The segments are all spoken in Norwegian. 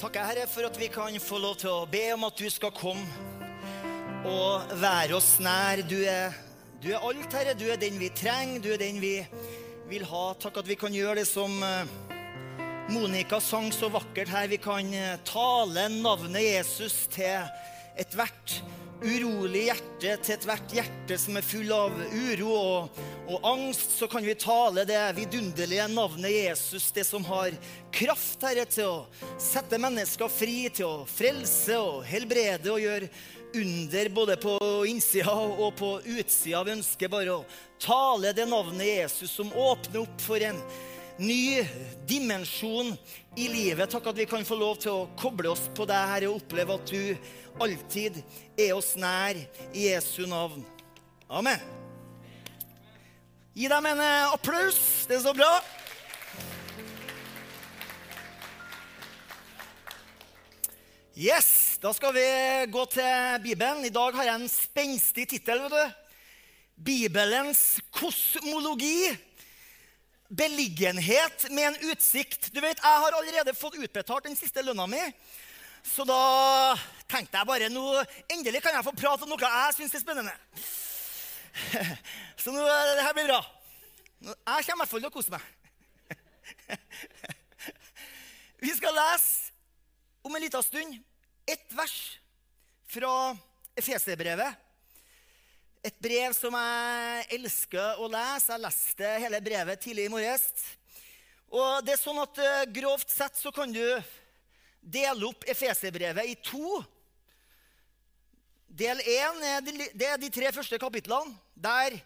takker Herre, for at vi kan få lov til å be om at du skal komme og være oss nær. Du er, du er alt, Herre. Du er den vi trenger. Du er den vi vil ha. Takk at vi kan gjøre det som eh, Monica sang så vakkert her. Vi kan eh, tale navnet Jesus til ethvert urolig hjerte, til ethvert hjerte som er full av uro og, og angst, så kan vi tale det vidunderlige navnet Jesus, det som har kraft, Herre, til å sette mennesker fri, til å frelse og helbrede og gjøre under både på innsida og på utsida. Vi ønsker bare å tale det navnet Jesus som åpner opp for en ny dimensjon i livet. Takk at vi kan få lov til å koble oss på deg, Herre, og oppleve at du alltid er oss nær i Jesu navn. Amen. Gi dem en eh, applaus. Det er så bra. Yes, Da skal vi gå til Bibelen. I dag har jeg en spenstig tittel. Bibelens kosmologi. Beliggenhet med en utsikt. Du vet, Jeg har allerede fått utbetalt den siste lønna mi. Så da tenkte jeg bare nå Endelig kan jeg få prate om noe jeg syns er spennende. Så nå, det her blir bra. Jeg kommer i hvert fall til å kose meg. Vi skal lese om en liten stund et vers fra Efeserbrevet. Et brev som jeg elsker å lese. Jeg leste hele brevet tidlig i morges. Og det er sånn at eh, Grovt sett så kan du dele opp Efeserbrevet i to. Del én er de tre første kapitlene. Der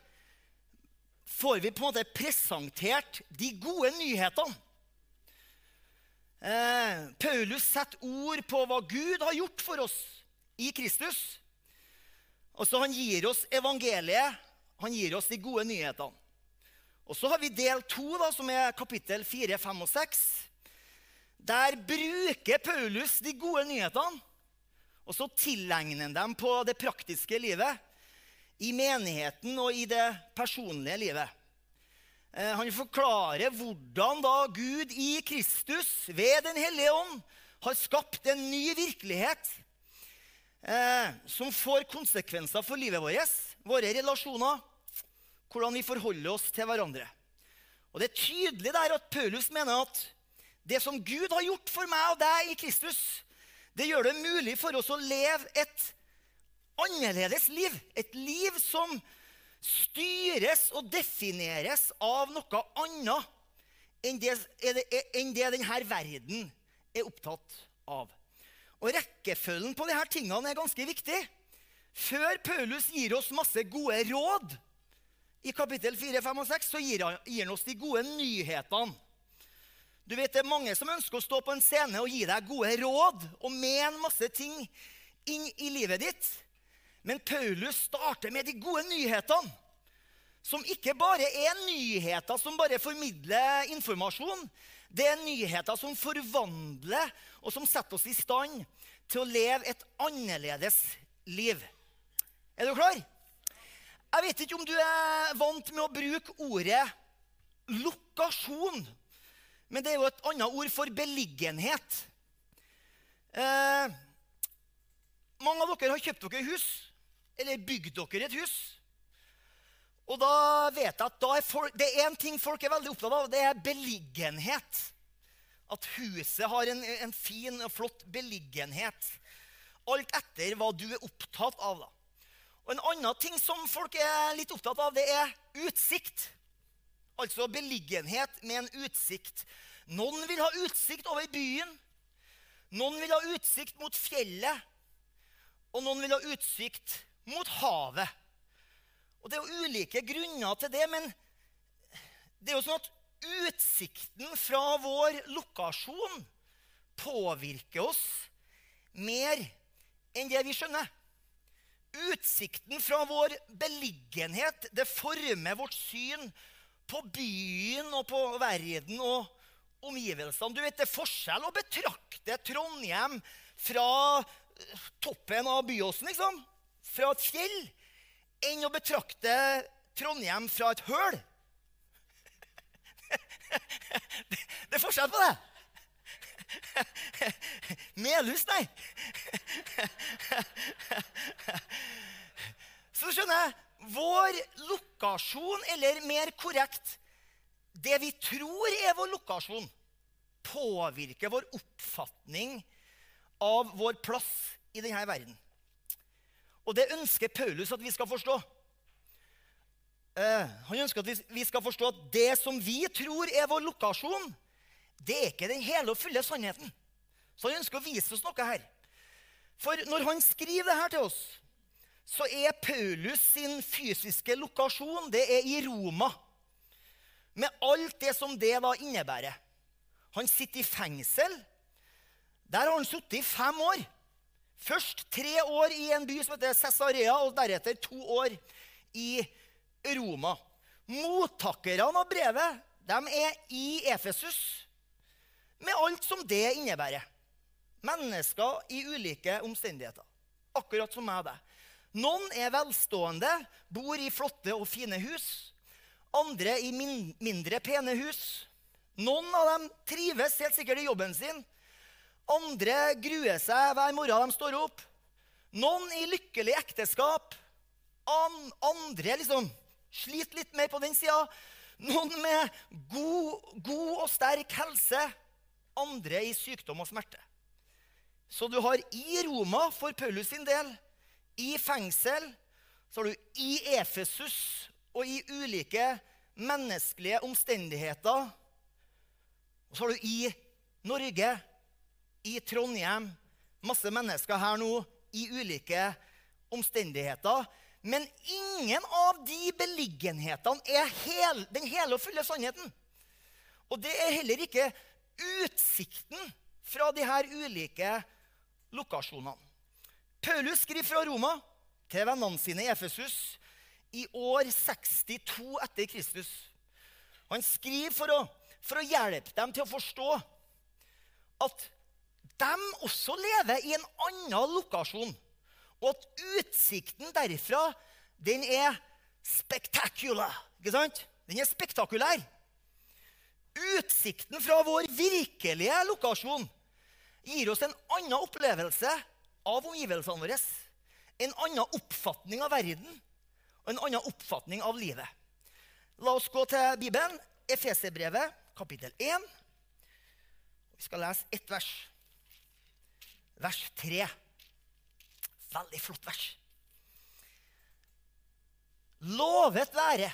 får vi på en måte presentert de gode nyhetene. Eh, Paulus setter ord på hva Gud har gjort for oss i Kristus. Altså Han gir oss evangeliet, han gir oss de gode nyhetene. Og Så har vi del to, som er kapittel fire, fem og seks. Der bruker Paulus de gode nyhetene, og så tilegner han dem på det praktiske livet. I menigheten og i det personlige livet. Eh, han forklarer hvordan da Gud i Kristus ved Den hellige ånd har skapt en ny virkelighet eh, som får konsekvenser for livet vårt, våre relasjoner, hvordan vi forholder oss til hverandre. Og Det er tydelig der at Paulus mener at det som Gud har gjort for meg og deg i Kristus, det gjør det mulig for oss å leve et annerledes liv. Et liv som styres og defineres av noe annet enn det, enn det denne verden er opptatt av. Og Rekkefølgen på disse tingene er ganske viktig. Før Paulus gir oss masse gode råd, i kapittel 4, 5 og 6, så gir han, gir han oss de gode nyhetene. Du vet, Det er mange som ønsker å stå på en scene og gi deg gode råd og mene masse ting inn i livet ditt. Men Paulus starter med de gode nyhetene. Som ikke bare er nyheter som bare formidler informasjon. Det er nyheter som forvandler, og som setter oss i stand til å leve et annerledes liv. Er du klar? Jeg vet ikke om du er vant med å bruke ordet lokasjon men det er jo et annet ord for beliggenhet. Eh, mange av dere har kjøpt dere hus, eller bygd dere et hus. Og da vet jeg at er folk, det er én ting folk er veldig opptatt av. Det er beliggenhet. At huset har en, en fin og flott beliggenhet. Alt etter hva du er opptatt av. da. Og En annen ting som folk er litt opptatt av, det er utsikt. Altså beliggenhet med en utsikt. Noen vil ha utsikt over byen. Noen vil ha utsikt mot fjellet. Og noen vil ha utsikt mot havet. Og Det er jo ulike grunner til det, men det er jo sånn at utsikten fra vår lokasjon påvirker oss mer enn det vi skjønner. Utsikten fra vår beliggenhet det former vårt syn på byen og på verden og omgivelsene. Du vet, Det er forskjell å betrakte Trondheim fra eh, toppen av Byåsen, liksom, fra et fjell, enn å betrakte Trondheim fra et høl. Det er forskjell på det. Melhus, nei. Så skjønner jeg Vår lokasjon, eller mer korrekt det vi tror er vår lokasjon, påvirker vår oppfatning av vår plass i denne verden. Og det ønsker Paulus at vi skal forstå. Uh, han ønsker at vi skal forstå at det som vi tror er vår lokasjon, det er ikke den hele og fulle sannheten. Så han ønsker å vise oss noe her. For når han skriver det her til oss, så er Paulus sin fysiske lokasjon det er i Roma. Med alt det som det da innebærer. Han sitter i fengsel. Der har han sittet i fem år. Først tre år i en by som heter Cesarea, og deretter to år i Roma. Mottakerne av brevet de er i Efesus, med alt som det innebærer. Mennesker i ulike omstendigheter. Akkurat som meg og deg. Noen er velstående, bor i flotte og fine hus. Andre i min mindre pene hus. Noen av dem trives helt sikkert i jobben sin. Andre gruer seg hver morgen de står opp. Noen i lykkelig ekteskap. andre liksom sliter litt mer på den sida. Noen med god, god og sterk helse. Andre i sykdom og smerte. Så du har i Roma for Paulus sin del, i fengsel, så har du i Efesus og i ulike menneskelige omstendigheter. Og så har du i Norge, i Trondheim, masse mennesker her nå i ulike omstendigheter. Men ingen av de beliggenhetene er hel, den hele og fulle sannheten. Og det er heller ikke utsikten fra de her ulike lokasjonene. Paulus skriver fra Roma til vennene sine i Efesus i år 62 etter Kristus. Han skriver for å, for å hjelpe dem til å forstå at de også lever i en annen lokasjon. Og at utsikten derfra, den er spectacular. Ikke sant? Den er spektakulær. Utsikten fra vår virkelige lokasjon gir oss en annen opplevelse av omgivelsene våre. En annen oppfatning av verden og en annen oppfatning av livet. La oss gå til Bibelen, Efeserbrevet, kapittel 1. Vi skal lese ett vers. Vers 3. Veldig flott vers. Lovet være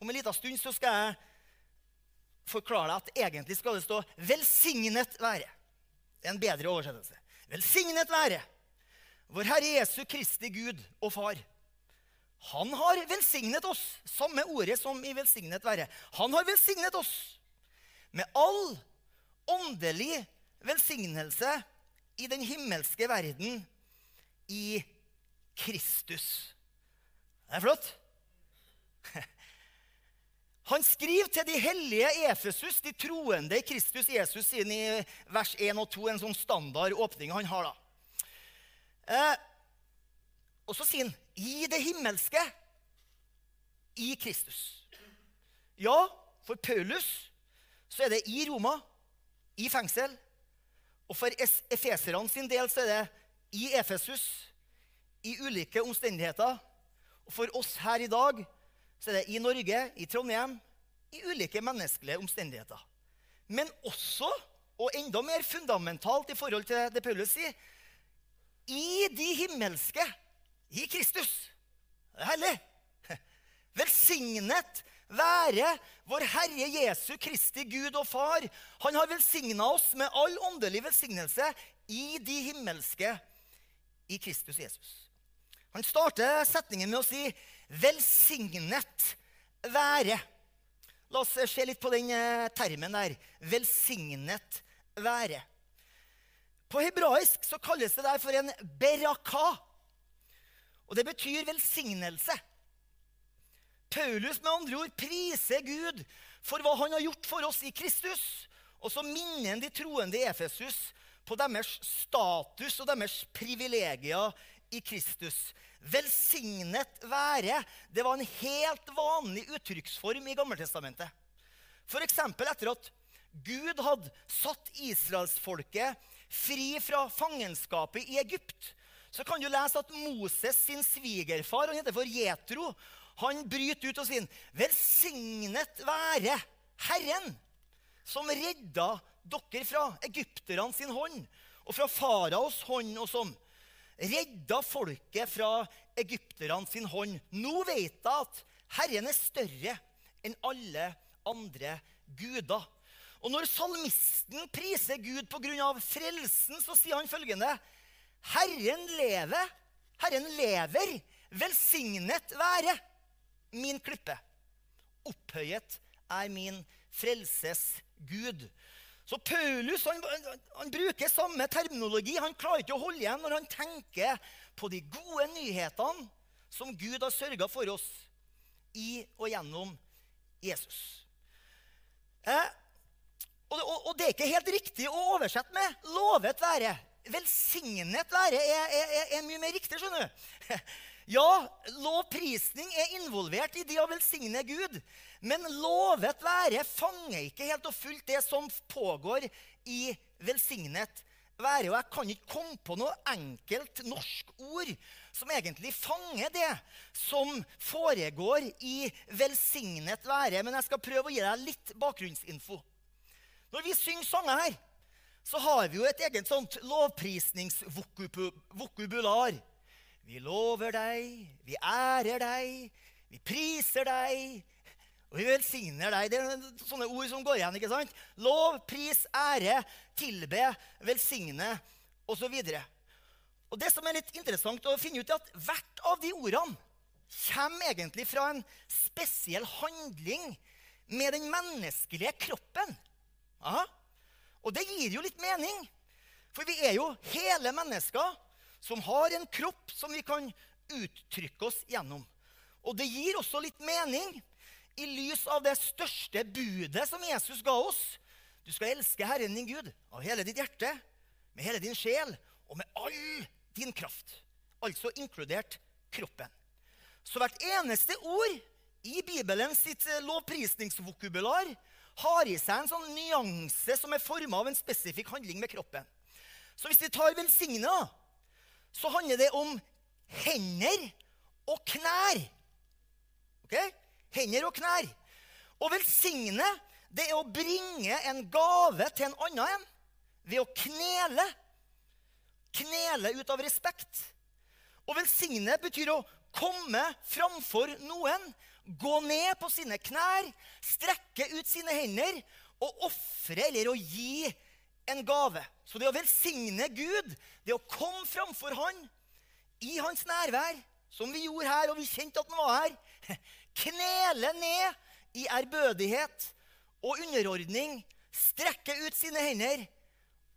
Om en liten stund så skal jeg forklare deg at egentlig skal det stå 'velsignet være'. Det er en bedre oversettelse. Velsignet være vår Herre Jesu Kristi Gud og Far. Han har velsignet oss, samme ordet som i 'velsignet være'. Han har velsignet oss med all åndelig velsignelse i den himmelske verden i Kristus. Det er flott. Han skriver til de hellige Efesus, de troende i Kristus Jesus, siden i vers 1 og 2, en sånn standard åpning han har. da. Eh, og så sier han 'i det himmelske i Kristus'. Ja, for Paulus så er det i Roma, i fengsel. Og for efeserne sin del så er det i Efesus, i ulike omstendigheter. Og for oss her i dag så er det i Norge, i Trondheim, i ulike menneskelige omstendigheter. Men også, og enda mer fundamentalt i forhold til det Paulus sier, i de himmelske, i Kristus. Det er herlig. Velsignet være vår Herre Jesu Kristi Gud og Far. Han har velsigna oss med all åndelig velsignelse i de himmelske i Kristus Jesus. Han starter setningen med å si 'velsignet være'. La oss se litt på den eh, termen der. 'Velsignet være'. På hebraisk så kalles det der for en beraka. Og det betyr velsignelse. Paulus med andre ord priser Gud for hva han har gjort for oss i Kristus. Og så minner han de troende i Efesus på deres status og deres privilegier i Kristus. Velsignet være det var en helt vanlig uttrykksform i Gammeltestamentet. F.eks. etter at Gud hadde satt israelsfolket fri fra fangenskapet i Egypt, så kan du lese at Moses sin svigerfar, han heter for Jetro, han bryter ut og sier, 'Velsignet være Herren, som redda dere fra egypterne sin hånd' og fra faraos hånd og som Redda folket fra egypterne sin hånd. Nå vet jeg at Herren er større enn alle andre guder. Og når salmisten priser Gud pga. frelsen, så sier han følgende.: Herren lever, Herren lever, velsignet være min klippe. Opphøyet er min frelses Gud. Så Paulus han, han, bruker samme terminologi. Han klarer ikke å holde igjen når han tenker på de gode nyhetene som Gud har sørga for oss i og gjennom Jesus. Eh, og, og, og, det er ikke helt riktig å oversette med 'lovet være'. Velsignet være er, er, er mye mer riktig, skjønner du. Ja, lovprisning er involvert i det å velsigne Gud. Men lovet være fanger ikke helt og fullt det som pågår i velsignet være. Og jeg kan ikke komme på noe enkelt norsk ord som egentlig fanger det som foregår i velsignet være. Men jeg skal prøve å gi deg litt bakgrunnsinfo. Når vi synger sanger her, så har vi jo et eget sånt lovprisningsvokubular. Vi lover deg, vi ærer deg, vi priser deg, og vi velsigner deg. Det er sånne ord som går igjen. ikke sant? Lov, pris, ære, tilbe, velsigne osv. Og det som er litt interessant å finne ut, er at hvert av de ordene kommer egentlig fra en spesiell handling med den menneskelige kroppen. Aha. Og det gir jo litt mening, for vi er jo hele mennesker som har en kropp som vi kan uttrykke oss gjennom. Og det gir også litt mening i lys av det største budet som Jesus ga oss. Du skal elske Herren din Gud av hele ditt hjerte, med hele din sjel og med all din kraft. Altså inkludert kroppen. Så hvert eneste ord i Bibelen sitt eh, lovprisningsvokubular har i seg en sånn nyanse som er forma av en spesifikk handling med kroppen. Så hvis vi tar velsigna, så handler det om hender og knær. Ok? Hender og knær. Å velsigne, det er å bringe en gave til en annen en ved å knele. Knele ut av respekt. Å velsigne betyr å komme framfor noen, gå ned på sine knær, strekke ut sine hender og ofre eller å gi en gave. Så det å velsigne Gud, det å komme framfor Han i Hans nærvær, som vi gjorde her, og vi kjente at Han var her, knele ned i ærbødighet og underordning, strekke ut sine hender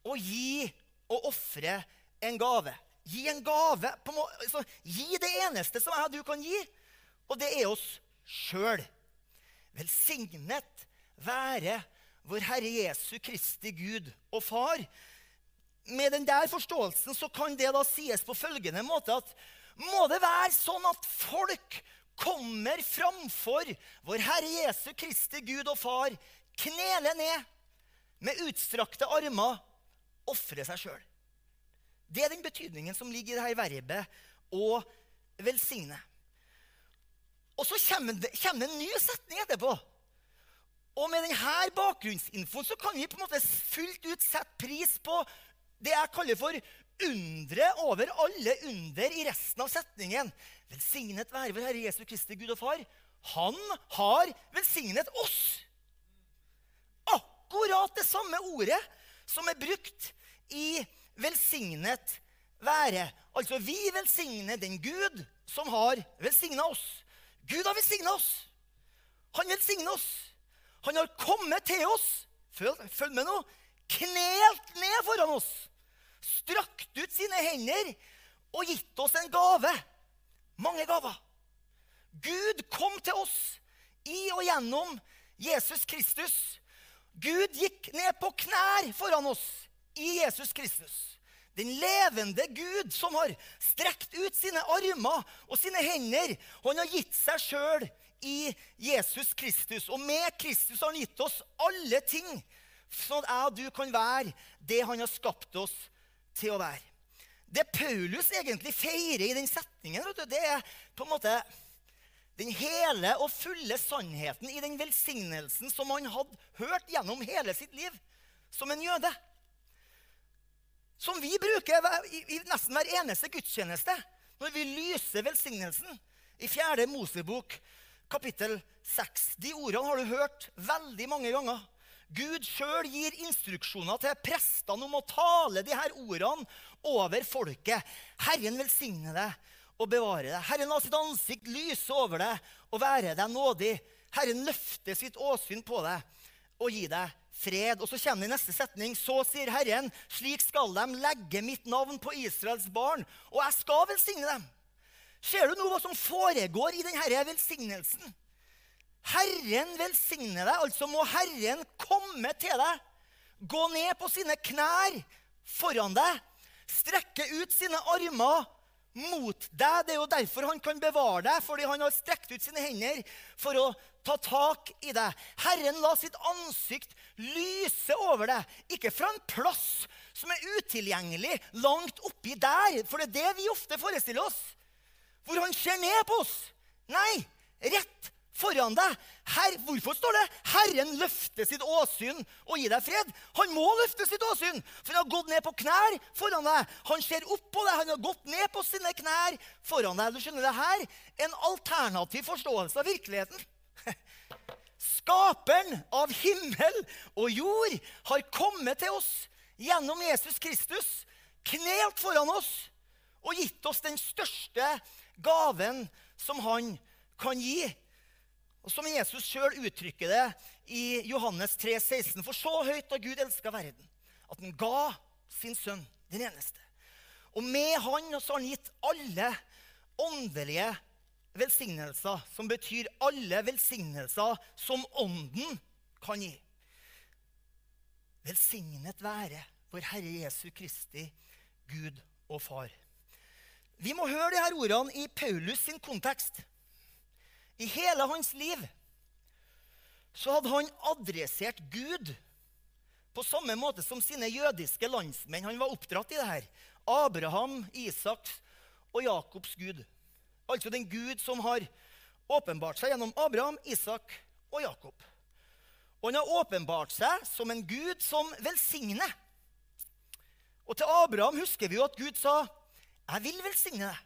og gi og ofre en gave. Gi en gave. Altså, gi det eneste som jeg og du kan gi, og det er oss sjøl. Velsignet være vår Herre Jesu Kristi Gud og Far. Med den der forståelsen så kan det da sies på følgende måte at må det være sånn at folk kommer framfor vår Herre Jesu Kristi Gud og Far, kneler ned med utstrakte armer, ofrer seg sjøl. Det er den betydningen som ligger i dette verbet å velsigne. Og så kommer det, kommer det en ny setning etterpå. Og med denne bakgrunnsinfoen så kan vi på en måte fullt ut sette pris på det jeg kaller for undret over alle under i resten av setningen. Velsignet være vår Herre Jesu Kristi Gud og Far. Han har velsignet oss. Akkurat det samme ordet som er brukt i 'velsignet være'. Altså, vi velsigner den Gud som har velsigna oss. Gud har velsigna oss. Han velsigner oss. Han har kommet til oss, følg, med nå, knelt ned foran oss, strakt ut sine hender og gitt oss en gave. Mange gaver. Gud kom til oss i og gjennom Jesus Kristus. Gud gikk ned på knær foran oss i Jesus Kristus. Den levende Gud som har strekt ut sine armer og sine hender. Han har gitt seg sjøl i Jesus Kristus. Og med Kristus har han gitt oss alle ting sånn at jeg og du kan være det han har skapt oss til å være. Det Paulus egentlig feirer i den setningen, det er på en måte den hele og fulle sannheten i den velsignelsen som han hadde hørt gjennom hele sitt liv som en jøde. Som vi bruker i, nesten hver eneste gudstjeneste når vi lyser velsignelsen i fjerde Mosebok kapittel 6. De ordene har du hørt veldig mange ganger. Gud sjøl gir instruksjoner til prestene om å tale de her ordene over folket. Herren velsigne deg og bevare deg. Herren la sitt ansikt lyse over deg og være deg nådig. Herren løfter sitt åsyn på deg og gi deg fred. Og så kommer det i neste setning. Så sier Herren, slik skal de legge mitt navn på Israels barn, og jeg skal velsigne dem. Ser du nå hva som foregår i denne velsignelsen? Herren velsigne deg, altså må Herren komme til deg. Gå ned på sine knær foran deg, strekke ut sine armer mot deg. Det er jo derfor han kan bevare deg, fordi han har strekt ut sine hender for å ta tak i deg. Herren la sitt ansikt lyse over deg, ikke fra en plass som er utilgjengelig, langt oppi der, for det er det vi ofte forestiller oss. Hvor han ser ned på oss. Nei, rett foran deg. Her, hvorfor står det 'Herren løfter sitt åsyn og gir deg fred'? Han må løfte sitt åsyn, for han har gått ned på knær foran deg. Han ser opp på deg, han har gått ned på sine knær foran deg. Du skjønner det her? En alternativ forståelse av virkeligheten. Skaperen av himmel og jord har kommet til oss gjennom Jesus Kristus, knelt foran oss og gitt oss den største gaven som han kan gi. Og Som Jesus sjøl uttrykker det i Johannes 3, 16. For så høyt har Gud elska verden, at han ga sin sønn, den eneste. Og med han har han gitt alle åndelige velsignelser, som betyr alle velsignelser som Ånden kan gi. Velsignet være vår Herre Jesu Kristi Gud og Far. Vi må høre disse ordene i Paulus sin kontekst. I hele hans liv så hadde han adressert Gud på samme måte som sine jødiske landsmenn. Han var oppdratt i det her. Abraham, Isaks og Jakobs Gud. Altså den Gud som har åpenbart seg gjennom Abraham, Isak og Jakob. Og han har åpenbart seg som en Gud som velsigner. Og til Abraham husker vi jo at Gud sa, 'Jeg vil velsigne deg.'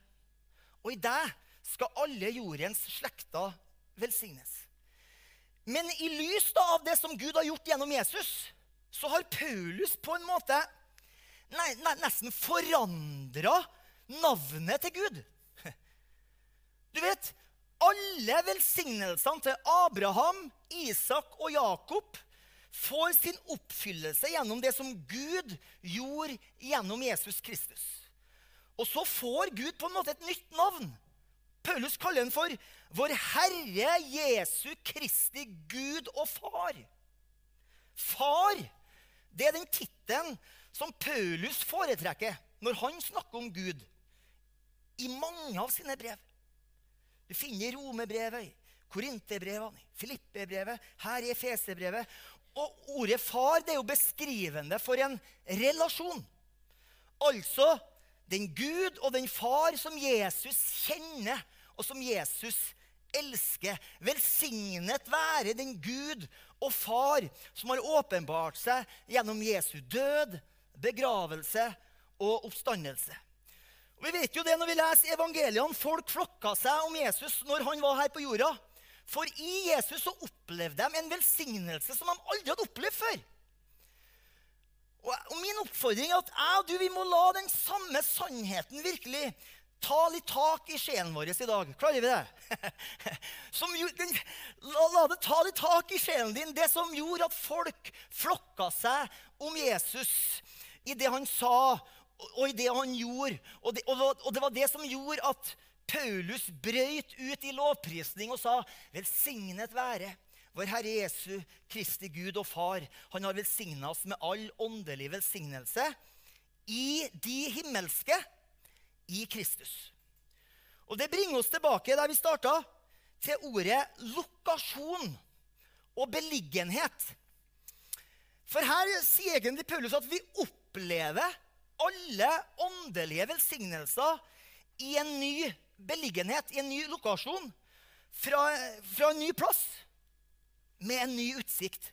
Og i deg skal alle jordens slekter velsignes. Men i lys av det som Gud har gjort gjennom Jesus, så har Paulus på en måte nei, nei, nesten forandra navnet til Gud. Du vet, alle velsignelsene til Abraham, Isak og Jakob får sin oppfyllelse gjennom det som Gud gjorde gjennom Jesus Kristus. Og så får Gud på en måte et nytt navn. Paulus kaller den for vår Herre Jesu Kristi Gud og Far. Far, det er den tittelen som Paulus foretrekker når han snakker om Gud i mange av sine brev. Du finner Romebrevet, Korinterbrevene, Filippebrevet, her i Efeserbrevet. Og ordet far det er jo beskrivende for en relasjon. Altså den Gud og den far som Jesus kjenner og som Jesus elsker. Velsignet være den Gud og Far som har åpenbart seg gjennom Jesu død, begravelse og oppstandelse. Og vi vet jo det når vi leser evangeliene. Folk flokka seg om Jesus når han var her på jorda. For i Jesus så opplevde de en velsignelse som de aldri hadde opplevd før. Og Min oppfordring er at jeg og du vi må la den samme sannheten virkelig Ta litt tak i sjelen vår i dag. Klarer vi det? Som, den, la, la, det ta litt tak i sjelen din, det som gjorde at folk flokka seg om Jesus i det han sa, og i det han gjorde. Og det, og, og det var det som gjorde at Paulus brøyt ut i lovprisning og sa, 'Velsignet være vår Herre Jesu Kristi Gud og Far.' Han har velsigna oss med all åndelig velsignelse i de himmelske i Kristus. Og Det bringer oss tilbake der vi starta, til ordet lokasjon og beliggenhet. For her sier egentlig Paulus at vi opplever alle åndelige velsignelser i en ny beliggenhet, i en ny lokasjon, fra, fra en ny plass, med en ny utsikt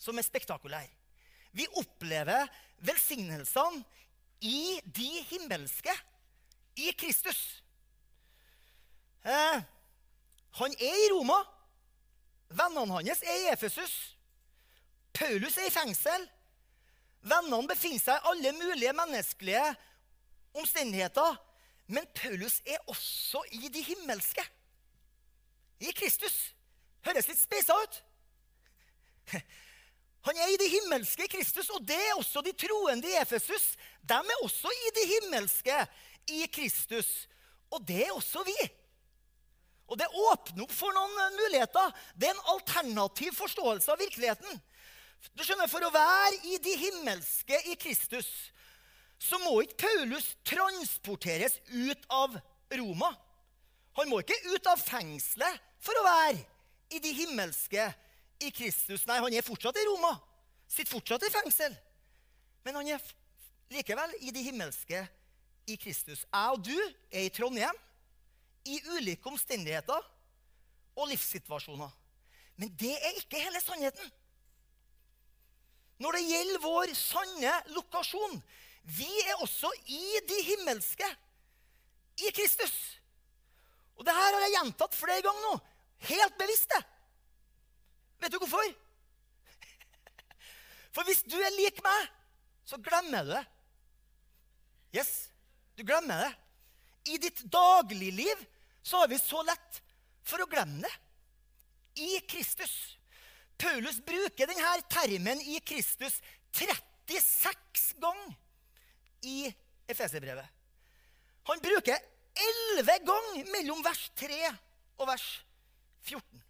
som er spektakulær. Vi opplever velsignelsene i de himmelske, i Kristus. Eh, han er i Roma. Vennene hans er i Efesus. Paulus er i fengsel. Vennene befinner seg i alle mulige menneskelige omstendigheter. Men Paulus er også i de himmelske. I Kristus. Høres litt speisa ut. Han er i det himmelske Kristus, og det er også de troende i Efesus. De er også i det himmelske i Kristus. Og det er også vi. Og det åpner opp for noen eh, muligheter. Det er en alternativ forståelse av virkeligheten. Du skjønner, For å være i de himmelske i Kristus så må ikke Paulus transporteres ut av Roma. Han må ikke ut av fengselet for å være i de himmelske i Kristus. Nei, han er fortsatt i Roma. Sitter fortsatt i fengsel. Men han er likevel i de himmelske i Kristus. Jeg og du er i Trondheim i ulike omstendigheter og livssituasjoner. Men det er ikke hele sannheten. Når det gjelder vår sanne lokasjon Vi er også i de himmelske i Kristus. Og det her har jeg gjentatt flere ganger nå. Helt bevisst. det. Vet du hvorfor? For hvis du er lik meg, så glemmer du det. Yes, du glemmer det. I ditt dagligliv så har vi så lett for å glemme det. I Kristus. Paulus bruker denne termen 'i Kristus' 36 ganger i Efeserbrevet. Han bruker 11 ganger mellom vers 3 og vers 14.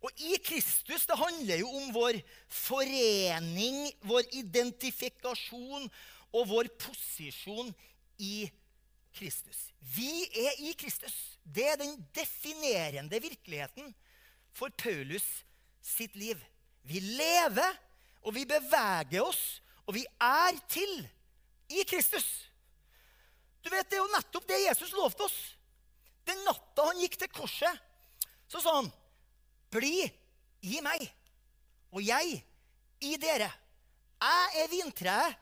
Og i Kristus det handler jo om vår forening, vår identifikasjon og vår posisjon i Kristus. Vi er i Kristus. Det er den definerende virkeligheten for Paulus sitt liv. Vi lever, og vi beveger oss, og vi er til i Kristus. Du vet, Det er jo nettopp det Jesus lovte oss. Den natta han gikk til korset, så sa han, 'Bli i meg, og jeg i dere.' Jeg er vintreet,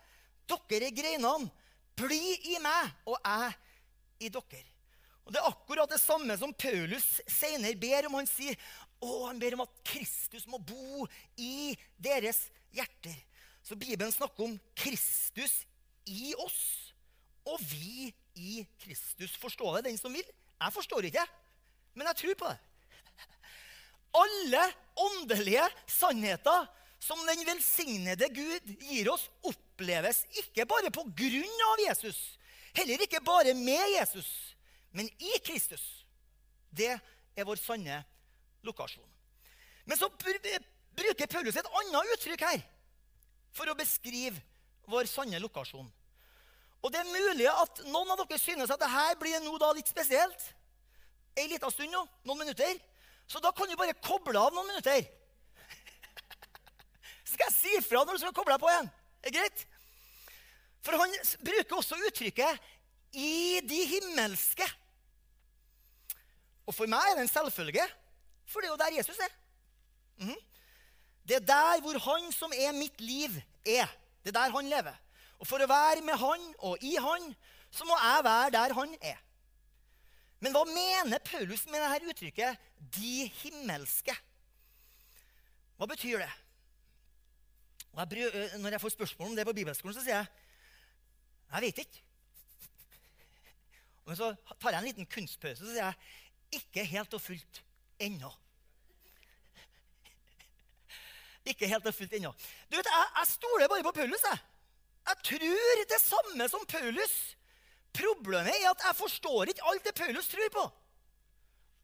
dere er greinene. Bli i meg, og jeg i dere. Og Det er akkurat det samme som Paulus senere ber om. Han sier å, han ber om at Kristus må bo i deres hjerter. Så Bibelen snakker om Kristus i oss og vi i Kristus. Forstår det den som vil? Jeg forstår ikke, men jeg tror på det. Alle åndelige sannheter som den velsignede Gud gir oss, oppleves ikke bare på grunn av Jesus, heller ikke bare med Jesus, men i Kristus. Det er vår sanne lokasjon. Men så bruker Paulus et annet uttrykk her for å beskrive vår sanne lokasjon. Og det er mulig at noen av dere synes at dette blir nå litt spesielt. En liten stund nå, noen minutter. Så da kan du bare koble av noen minutter. Så skal jeg si fra når du skal koble deg på igjen. Er greit? For han bruker også uttrykket 'i de himmelske'. Og for meg er det en selvfølge, for det er jo der Jesus er. Mm -hmm. Det er der hvor han som er mitt liv, er. Det er der han lever. Og for å være med han og i han, så må jeg være der han er. Men hva mener Paulus med dette uttrykket 'de himmelske'? Hva betyr det? Jeg, når jeg får spørsmål om det på bibelskolen, så sier jeg 'jeg vet ikke'. Men så tar jeg en liten kunstpause og sier jeg 'ikke helt og fullt ennå'. Ikke helt og fullt ennå. Du vet, Jeg, jeg stoler bare på Paulus. jeg. Jeg tror det samme som Paulus. Problemet er at jeg forstår ikke alt det Paulus tror på.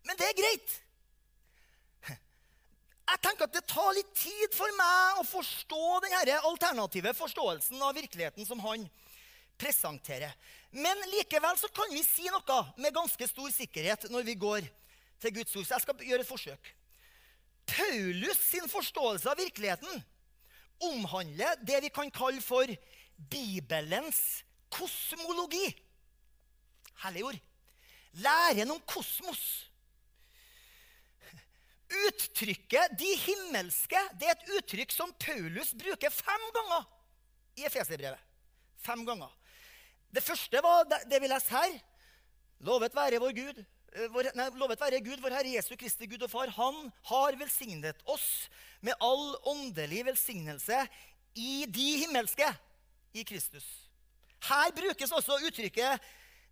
Men det er greit. Jeg tenker at Det tar litt tid for meg å forstå denne alternative forståelsen av virkeligheten som han presenterer. Men likevel så kan vi si noe med ganske stor sikkerhet når vi går til Guds ord. Så jeg skal gjøre et forsøk. Paulus sin forståelse av virkeligheten omhandler det vi kan kalle for Bibelens kosmologi. Herlig ord. Læren om kosmos. Uttrykket 'de himmelske' det er et uttrykk som Paulus bruker fem ganger i Efeserbrevet. Fem ganger. Det første var det vi leser her. Lovet være vår Gud, eh, vår, nei, lovet være Gud, vår Herre Jesu Kristi Gud og Far. Han har velsignet oss med all åndelig velsignelse i de himmelske i Kristus. Her brukes også uttrykket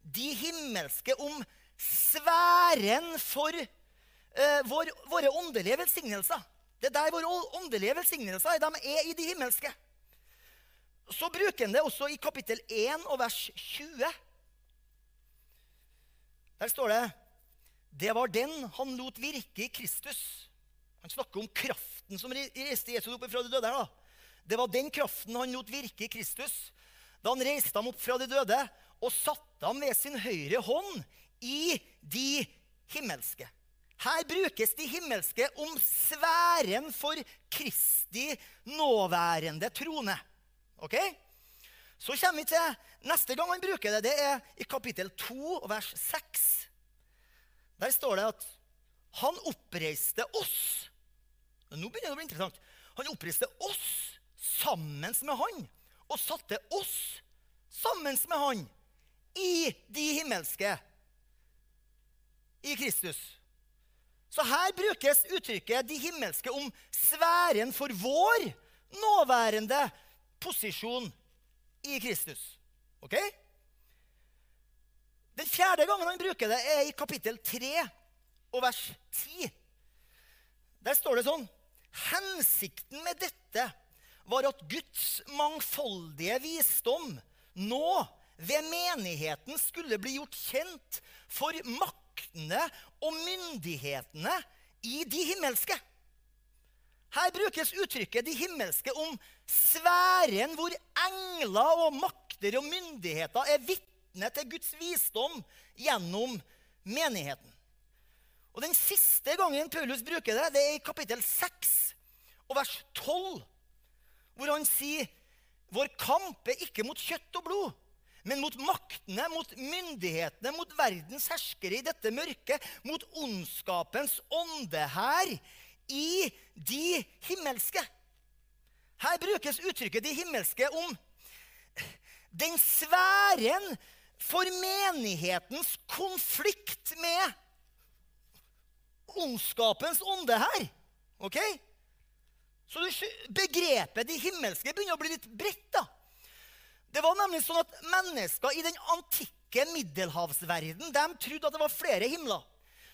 'de himmelske' om sfæren for eh, vår, våre åndelige velsignelser. Det er der våre åndelige velsignelser er. De er i de himmelske. Så bruker han det også i kapittel 1 og vers 20. Der står det Det var den han lot virke i Kristus. Han snakker om kraften som reiste Jesus opp fra de døde. her da. Det var den kraften han lot virke i Kristus da han reiste ham opp fra de døde og satte ham ved sin høyre hånd i de himmelske. Her brukes de himmelske om sfæren for Kristi nåværende trone. Ok? Så kommer vi til neste gang han bruker det. Det er i kapittel 2, vers 6. Der står det at han oppreiste oss. Nå begynner det å bli interessant. Han oppreiste oss sammen med han og satte oss sammen med han i de himmelske i Kristus. Så her brukes uttrykket 'de himmelske' om sfæren for vår nåværende posisjon i Kristus. Ok? Den fjerde gangen han bruker det, er i kapittel 3 og vers 10. Der står det sånn Hensikten med dette var at Guds mangfoldige visdom nå ved menigheten skulle bli gjort kjent for maktene og myndighetene i de himmelske. Her brukes uttrykket 'de himmelske' om sfæren hvor engler og makter og myndigheter er vitne til Guds visdom gjennom menigheten. Og Den siste gangen Paulus bruker det, det er i kapittel 6 og vers 12, hvor han sier vår kamp er ikke mot kjøtt og blod, men mot maktene, mot myndighetene, mot verdens herskere i dette mørket, mot ondskapens ånde her i de himmelske. Her brukes uttrykket 'de himmelske' om den sfæren for menighetens konflikt med ondskapens ånde her. Ok? Så begrepet 'de himmelske' begynner å bli litt bredt. da. Det var nemlig sånn at Mennesker i den antikke middelhavsverden de trodde at det var flere himler.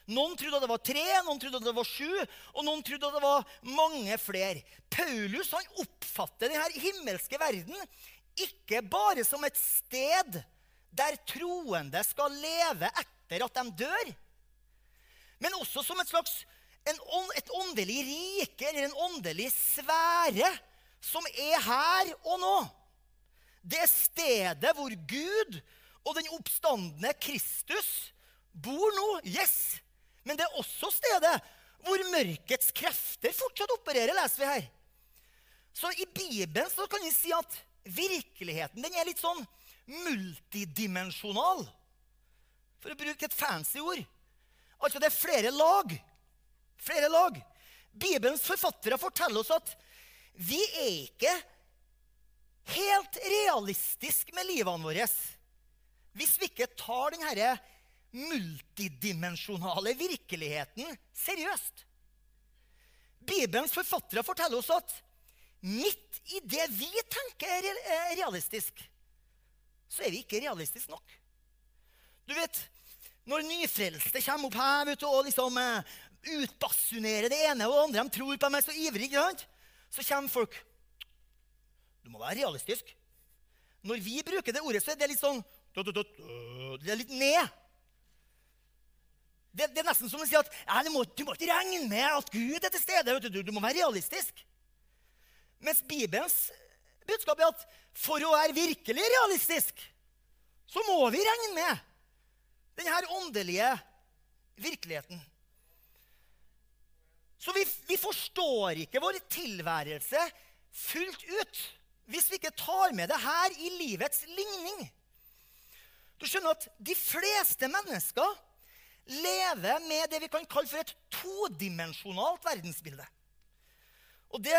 Noen trodde at det var tre, noen trodde at det var sju, og noen trodde at det var mange flere. Paulus han oppfatter denne himmelske verden ikke bare som et sted der troende skal leve etter at de dør, men også som et slags en, et åndelig rike eller en åndelig sfære som er her og nå. Det stedet hvor Gud og den oppstandende Kristus bor nå. Yes! Men det er også stedet hvor mørkets krefter fortsatt opererer, leser vi her. Så i Bibelen så kan vi si at virkeligheten den er litt sånn multidimensjonal. For å bruke et fancy ord. Altså det er flere lag. Flere lag. Bibelens forfattere forteller oss at vi er ikke helt realistiske med livene våre hvis vi ikke tar denne multidimensjonale virkeligheten seriøst. Bibelens forfattere forteller oss at midt i det vi tenker er realistisk, så er vi ikke realistiske nok. Du vet, Når nyfrelste kommer opp her vet du, og liksom uh, utbasunerer det ene og det andre, de tror på meg så ivrig, så kommer folk Du må være realistisk. Når vi bruker det ordet, så er det litt sånn Det er litt ned. Det, det, er nesten som å si at du, må, du, må, ikke regne med at Gud er til stede. Du, du må være realistisk. Mens Bibelens budskap er at for å være virkelig realistisk, så må vi regne med denne åndelige virkeligheten. Så vi, vi forstår ikke vår tilværelse fullt ut hvis vi ikke tar med det her i livets ligning. Du skjønner at de fleste mennesker lever med det vi kan kalle for et todimensjonalt verdensbilde. Og det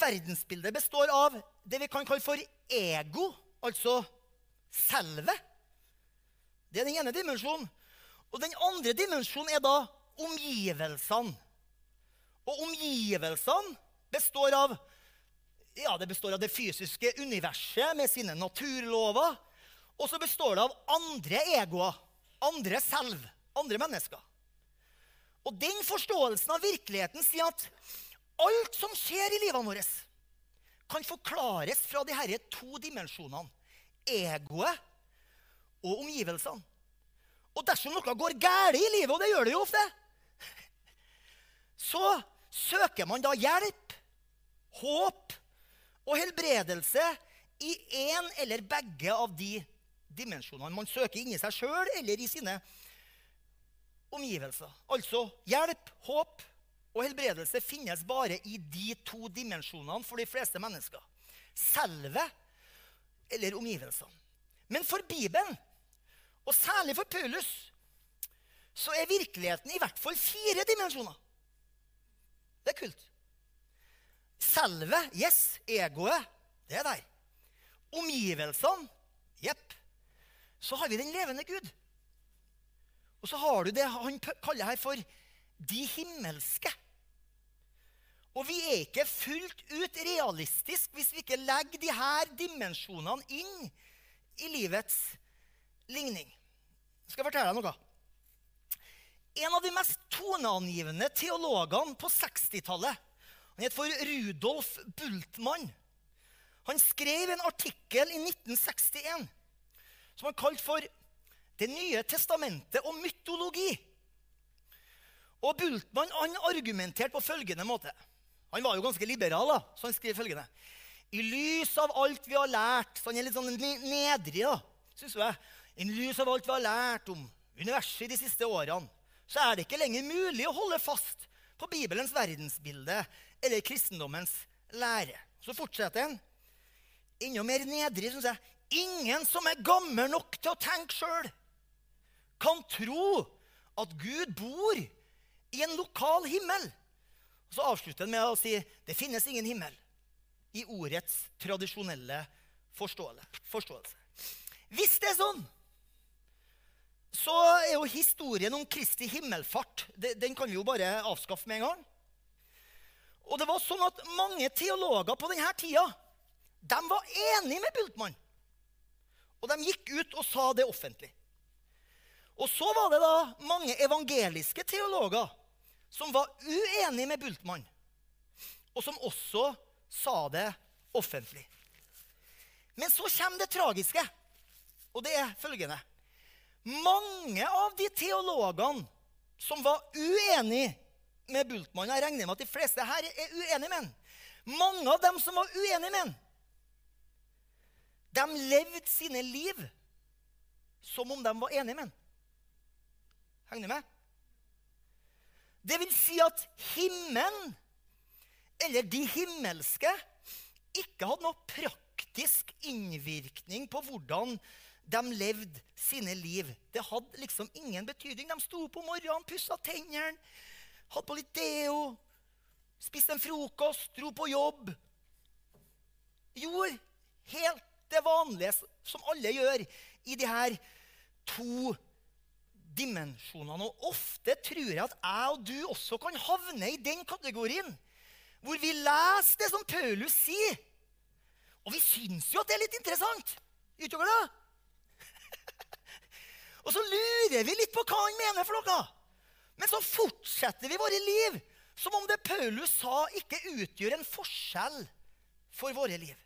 verdensbildet består av det vi kan kalle for ego, altså selve. Det er den ene dimensjonen. Og den andre dimensjonen er da omgivelsene. Og omgivelsene består av ja, det består av det fysiske universet med sine naturlover. Og så består det av andre egoer, andre selv, andre mennesker. Og den forståelsen av virkeligheten sier at alt som skjer i livet vårt, kan forklares fra de disse to dimensjonene. Egoet og omgivelsene. Og dersom noe går galt i livet, og det gjør det jo ofte, så søker man da hjelp, håp og helbredelse i én eller begge av de dimensjonene. Man søker inni seg sjøl eller i sine omgivelser. Altså hjelp, håp og helbredelse finnes bare i de to dimensjonene for de fleste mennesker. Selve eller omgivelsene. Men for Bibelen, og særlig for Paulus, så er virkeligheten i hvert fall fire dimensjoner. Det er kult. Selve, yes. Egoet, det er der. Omgivelsene, jepp. Så har vi den levende Gud. Og så har du det han kaller her for de himmelske. Og vi er ikke fullt ut realistisk hvis vi ikke legger de her dimensjonene inn i livets ligning. Jeg skal fortelle deg noe. En av de mest toneangivende teologene på 60-tallet han het for Rudolf Bultmann. Han skrev en artikkel i 1961 som han kalte for 'Det nye testamentet og mytologi'. Og Bultmann han argumenterte på følgende måte. Han var jo ganske liberal, da, så han skrev følgende. I lys av alt vi har lært Så han er litt sånn nedrig, da, syns jeg. I lys av alt vi har lært om universet de siste årene, så er det ikke lenger mulig å holde fast på Bibelens verdensbilde eller kristendommens lære. Så fortsetter han. Enda mer nedrig, syns jeg. Ingen som er gammel nok til å tenke sjøl, kan tro at Gud bor i en lokal himmel. Og så avslutter han med å si det finnes ingen himmel i ordets tradisjonelle forståelse. Hvis det er sånn, så er jo historien om Kristi himmelfart den kan vi jo bare avskaffe med en gang. Og det var sånn at Mange teologer på denne tida de var enige med Bultmann. Og de gikk ut og sa det offentlig. Og så var det da mange evangeliske teologer som var uenige med Bultmann, og som også sa det offentlig. Men så kommer det tragiske, og det er følgende. Mange av de teologene som var uenige med Bultmann Jeg regner med at de fleste her er uenige med ham. Mange av dem som var uenige med ham, de levde sine liv som om de var enige med ham. Henger du med? Det vil si at himmelen, eller de himmelske, ikke hadde noe praktisk innvirkning på hvordan de levde sine liv. Det hadde liksom ingen betydning. De sto på morgenen, pussa tennene, hadde på litt deo, spiste en frokost, dro på jobb. Gjorde helt det vanlige som alle gjør i de her to dimensjonene. Og ofte tror jeg at jeg og du også kan havne i den kategorien. Hvor vi leser det som Paulus sier. Og vi syns jo at det er litt interessant. Gjør dere det. og så lurer vi litt på hva han mener for noe. Men så fortsetter vi våre liv som om det Paulus sa, ikke utgjør en forskjell for våre liv.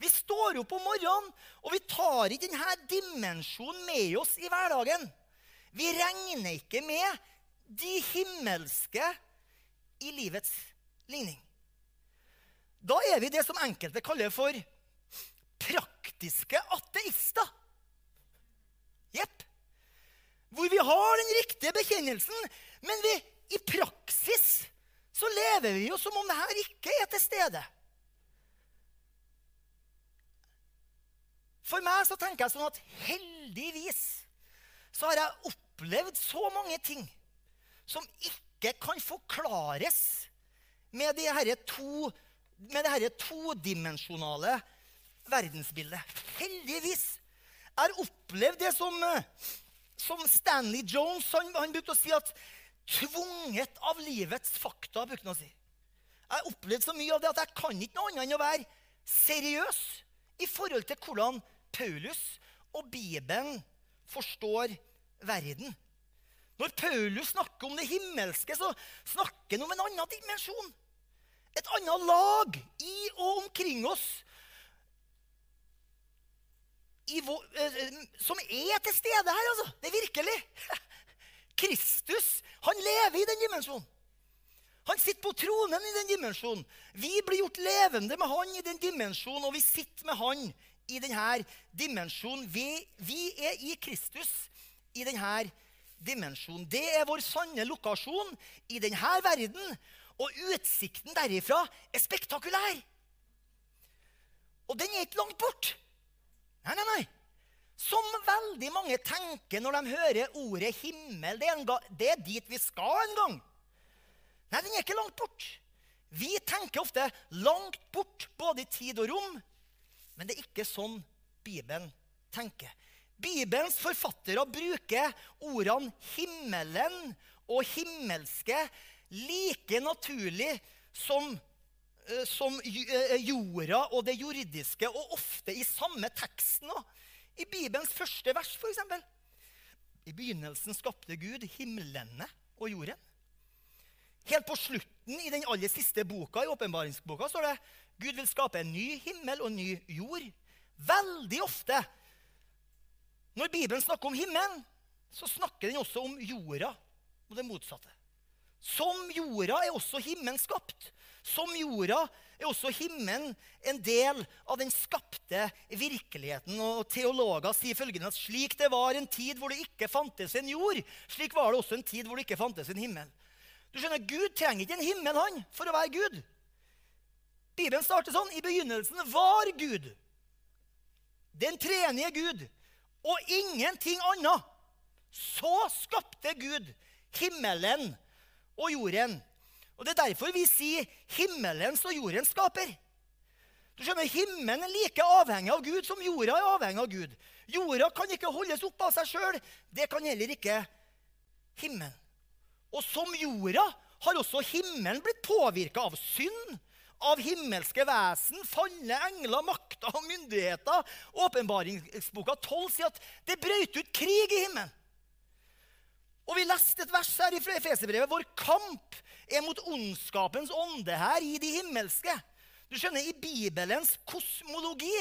Vi står opp om morgenen, og vi tar ikke denne dimensjonen med oss i hverdagen. Vi regner ikke med de himmelske i livets ligning. Da er vi det som enkelte kaller for praktiske ateister. Jepp. Hvor vi har den riktige bekjennelsen, men vi, i praksis så lever vi jo som om det her ikke er til stede. For meg så tenker jeg sånn at heldigvis så har jeg opplevd så mange ting som ikke kan forklares med det herre to, med det her todimensjonale verdensbildet. Heldigvis. Jeg har opplevd det som, som Stanley Jones han, han brukte å si at tvunget av livets fakta. brukte han å si. Jeg har opplevd så mye av det at jeg kan ikke noe annet enn å være seriøs i forhold til hvordan Paulus og Bibelen forstår verden. Når Paulus snakker om det himmelske, så snakker han om en annen dimensjon. Et annet lag i og omkring oss vår, eh, som er til stede her, altså. Det er virkelig. Kristus han lever i den dimensjonen. Han sitter på tronen i den dimensjonen. Vi blir gjort levende med han i den dimensjonen, og vi sitter med han i denne dimensjonen. Vi, vi er i Kristus i denne dimensjonen. Det er vår sanne lokasjon i denne verden. Og utsikten derifra er spektakulær. Og den er ikke langt bort. Nei, nei, nei. Som veldig mange tenker når de hører ordet himmel. Det er, gang, det er dit vi skal en gang. Nei, den er ikke langt bort. Vi tenker ofte langt bort, både i tid og rom. Men det er ikke sånn Bibelen tenker. Bibelens forfattere bruker ordene 'himmelen' og 'himmelske' like naturlig som, som eh, jorda og det jordiske, og ofte i samme teksten. I Bibelens første vers, f.eks. I begynnelsen skapte Gud himlene og jorden. Helt på slutten i den aller siste boka i åpenbaringsboka står det Gud vil skape en ny himmel og en ny jord. Veldig ofte når Bibelen snakker om himmelen, så snakker den også om jorda og det motsatte. Som jorda er også himmelen skapt. Som jorda er også himmelen en del av den skapte virkeligheten. Og Teologer sier følgende at slik det var en tid hvor det ikke fantes en jord, slik var det også en tid hvor det ikke fantes en himmel. Du skjønner, Gud trenger ikke en himmel han, for å være Gud. Bibelen starter sånn. I begynnelsen var Gud. Den tredje Gud. Og ingenting annet. Så skapte Gud himmelen og jorden. Og Det er derfor vi sier himmelens og jordens skaper. Du skjønner, Himmelen er like avhengig av Gud som jorda er avhengig av Gud. Jorda kan ikke holdes opp av seg sjøl. Det kan heller ikke himmelen. Og som jorda har også himmelen blitt påvirka av synd av himmelske vesen, falne engler, makter og myndigheter. Åpenbaringsboka 12 sier at det brøt ut krig i himmelen. Og vi leste et vers her i Efeserbrevet. Vår kamp er mot ondskapens ånde her i de himmelske. Du skjønner, I Bibelens kosmologi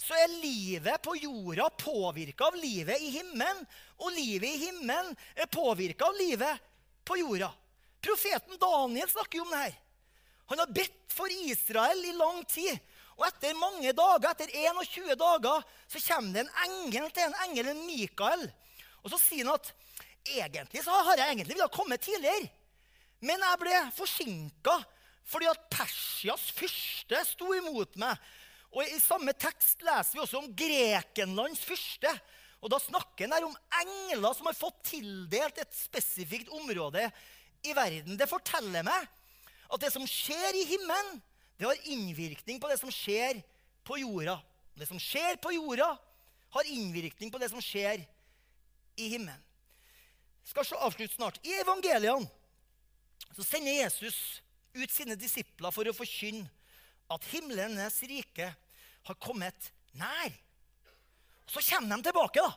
så er livet på jorda påvirka av livet i himmelen. Og livet i himmelen er påvirka av livet på jorda. Profeten Daniel snakker jo om det her. Han har bedt for Israel i lang tid. Og etter mange dager, etter 21 dager så kommer det en engel til en engel, en Mikael. Og så sier han at egentlig så har jeg egentlig villet komme tidligere. Men jeg ble forsinka fordi at Persias fyrste sto imot meg. Og I samme tekst leser vi også om Grekenlands fyrste. Og Da snakker her om engler som har fått tildelt et spesifikt område i verden. Det forteller meg at det som skjer i himmelen, det har innvirkning på det som skjer på jorda. Det som skjer på jorda, har innvirkning på det som skjer i himmelen. Jeg skal avslutte snart. I evangeliene så sender Jesus ut sine disipler for å forkynne at himlenes rike har kommet nær. Så kommer de tilbake. da.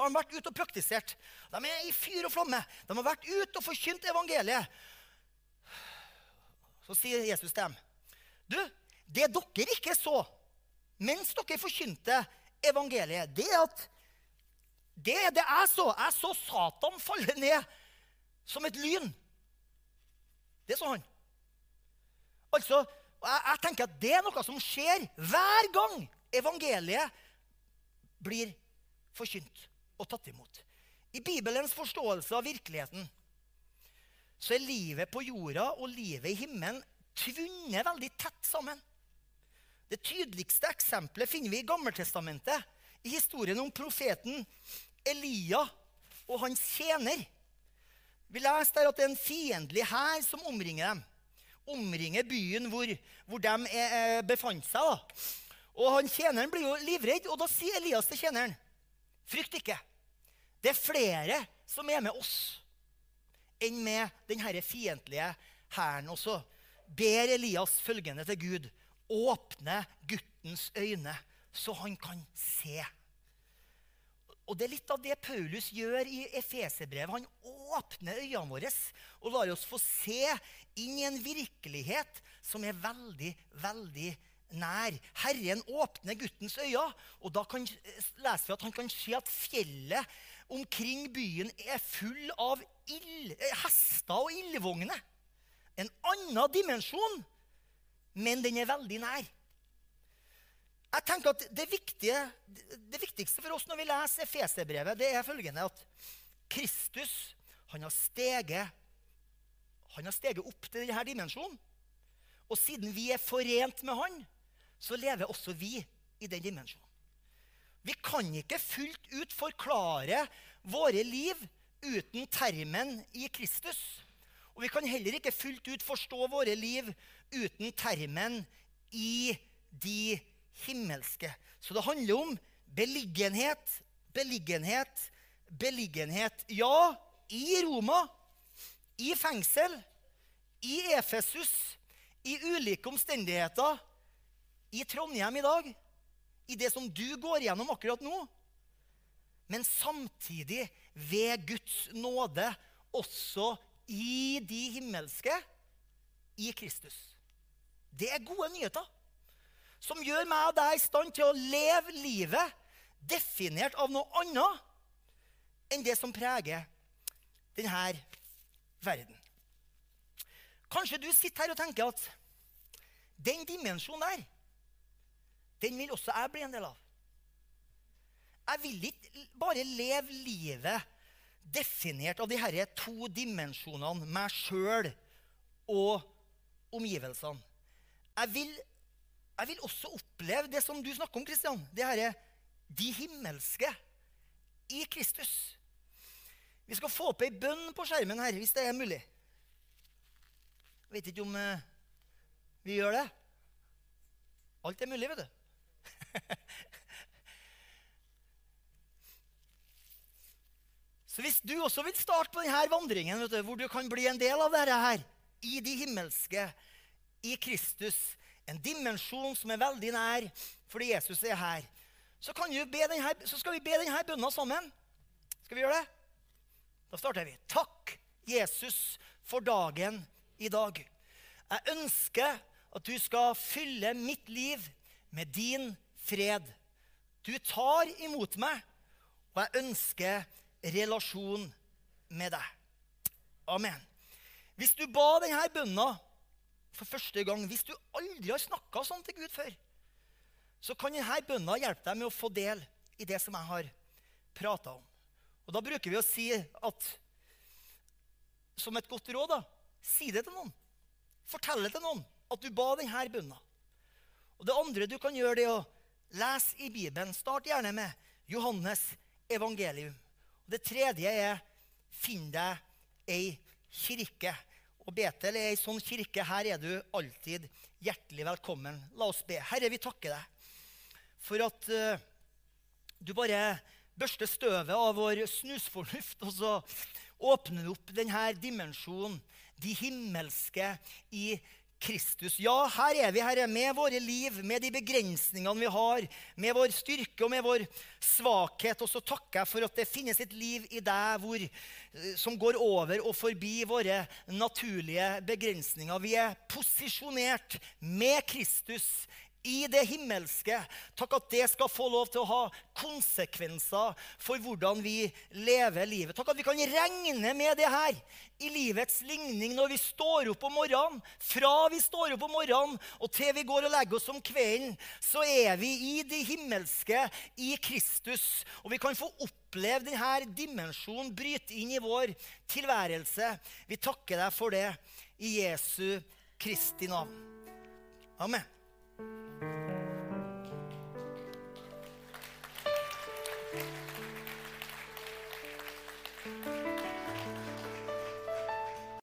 Har de vært ute og praktisert. De er i fyr og flamme. De har vært ute og forkynt evangeliet. Så sier Jesus til dem, du, det dere ikke så mens dere forkynte evangeliet, det er at det er det jeg så. Jeg så Satan falle ned som et lyn. Det sa han. Altså, jeg, jeg tenker at det er noe som skjer hver gang evangeliet blir forkynt og tatt imot. I Bibelens forståelse av virkeligheten så er livet på jorda og livet i himmelen tvunnet veldig tett sammen. Det tydeligste eksempelet finner vi i Gammeltestamentet, i historien om profeten Elia og hans tjener. Vi leser der at det er en fiendtlig hær som omringer dem. Omringer byen hvor, hvor de er, eh, befant seg. Da. Og han Tjeneren blir jo livredd, og da sier Elias til tjeneren.: Frykt ikke. Det er flere som er med oss enn med denne fiendtlige hæren. også. ber Elias følgende til Gud.: Åpne guttens øyne, så han kan se. Og Det er litt av det Paulus gjør i Efeserbrevet. Han åpner øynene våre og lar oss få se inn i en virkelighet som er veldig, veldig nær. Herren åpner guttens øyne, og da kan, leser vi at han kan se at fjellet omkring byen er full av ild, eh, hester og ildvogner. En annen dimensjon, men den er veldig nær. Jeg tenker at det, viktige, det, viktigste for oss når vi leser Efeserbrevet, det er følgende at Kristus han har steget, han har steget opp til denne dimensjonen. Og siden vi er forent med han, så lever også vi i den dimensjonen. Vi kan ikke fullt ut forklare våre liv uten termen i Kristus. Og vi kan heller ikke fullt ut forstå våre liv uten termen i de himmelske. Så det handler om beliggenhet, beliggenhet, beliggenhet. Ja, i Roma, i fengsel, i Efesus, i ulike omstendigheter, i Trondheim i dag, i det som du går gjennom akkurat nå. Men samtidig ved Guds nåde også i de himmelske, i Kristus. Det er gode nyheter som gjør meg og deg i stand til å leve livet definert av noe annet enn det som preger denne verden. Kanskje du sitter her og tenker at den dimensjonen der, den vil også jeg bli en del av. Jeg vil ikke bare leve livet definert av de disse to dimensjonene, meg sjøl og omgivelsene. Jeg vil jeg vil også oppleve det som du snakker om, Kristian. Det herre de himmelske i Kristus. Vi skal få opp ei bønn på skjermen her, hvis det er mulig. Jeg vet ikke om eh, vi gjør det. Alt er mulig, vet du. Så hvis du også vil starte på denne vandringen, du, hvor du kan bli en del av dette her, i de himmelske, i Kristus, en dimensjon som er veldig nær fordi Jesus er her, så, denne, så skal vi be denne bønna sammen. Skal vi gjøre det? Da starter vi. Takk, Jesus, for dagen i dag. Jeg ønsker at du skal fylle mitt liv med din fred. Du tar imot meg, og jeg ønsker relasjon med deg. Amen. Hvis du ba denne bønna for første gang Hvis du aldri har snakka sånn til Gud før, så kan denne bønna hjelpe deg med å få del i det som jeg har prata om. Og Da bruker vi å si at som et godt råd da, si det til noen. Fortell det til noen at du ba denne bønna. Og Det andre du kan gjøre, det er å lese i Bibelen. Start gjerne med Johannes evangelium. Og Det tredje er finn deg ei kirke. Og Betel er ei sånn kirke. Her er du alltid hjertelig velkommen. La oss be. Herre, vi takker deg for at uh, du bare børster støvet av vår snusfornuft, og så åpner du opp denne dimensjonen, de himmelske, i Kristus. Ja, her er vi, Herre, med våre liv, med de begrensningene vi har, med vår styrke og med vår svakhet. Og så takker jeg for at det finnes et liv i deg hvor, eh, som går over og forbi våre naturlige begrensninger. Vi er posisjonert med Kristus i det himmelske. Takk at det skal få lov til å ha konsekvenser for hvordan vi lever livet. Takk at vi kan regne med det her i livets ligning når vi står opp om morgenen. Fra vi står opp om morgenen og til vi går og legger oss om kvelden, så er vi i det himmelske, i Kristus. Og vi kan få opp oppleve denne dimensjonen bryte inn i vår tilværelse. Vi takker deg for det i Jesu Kristi navn. Amen. Música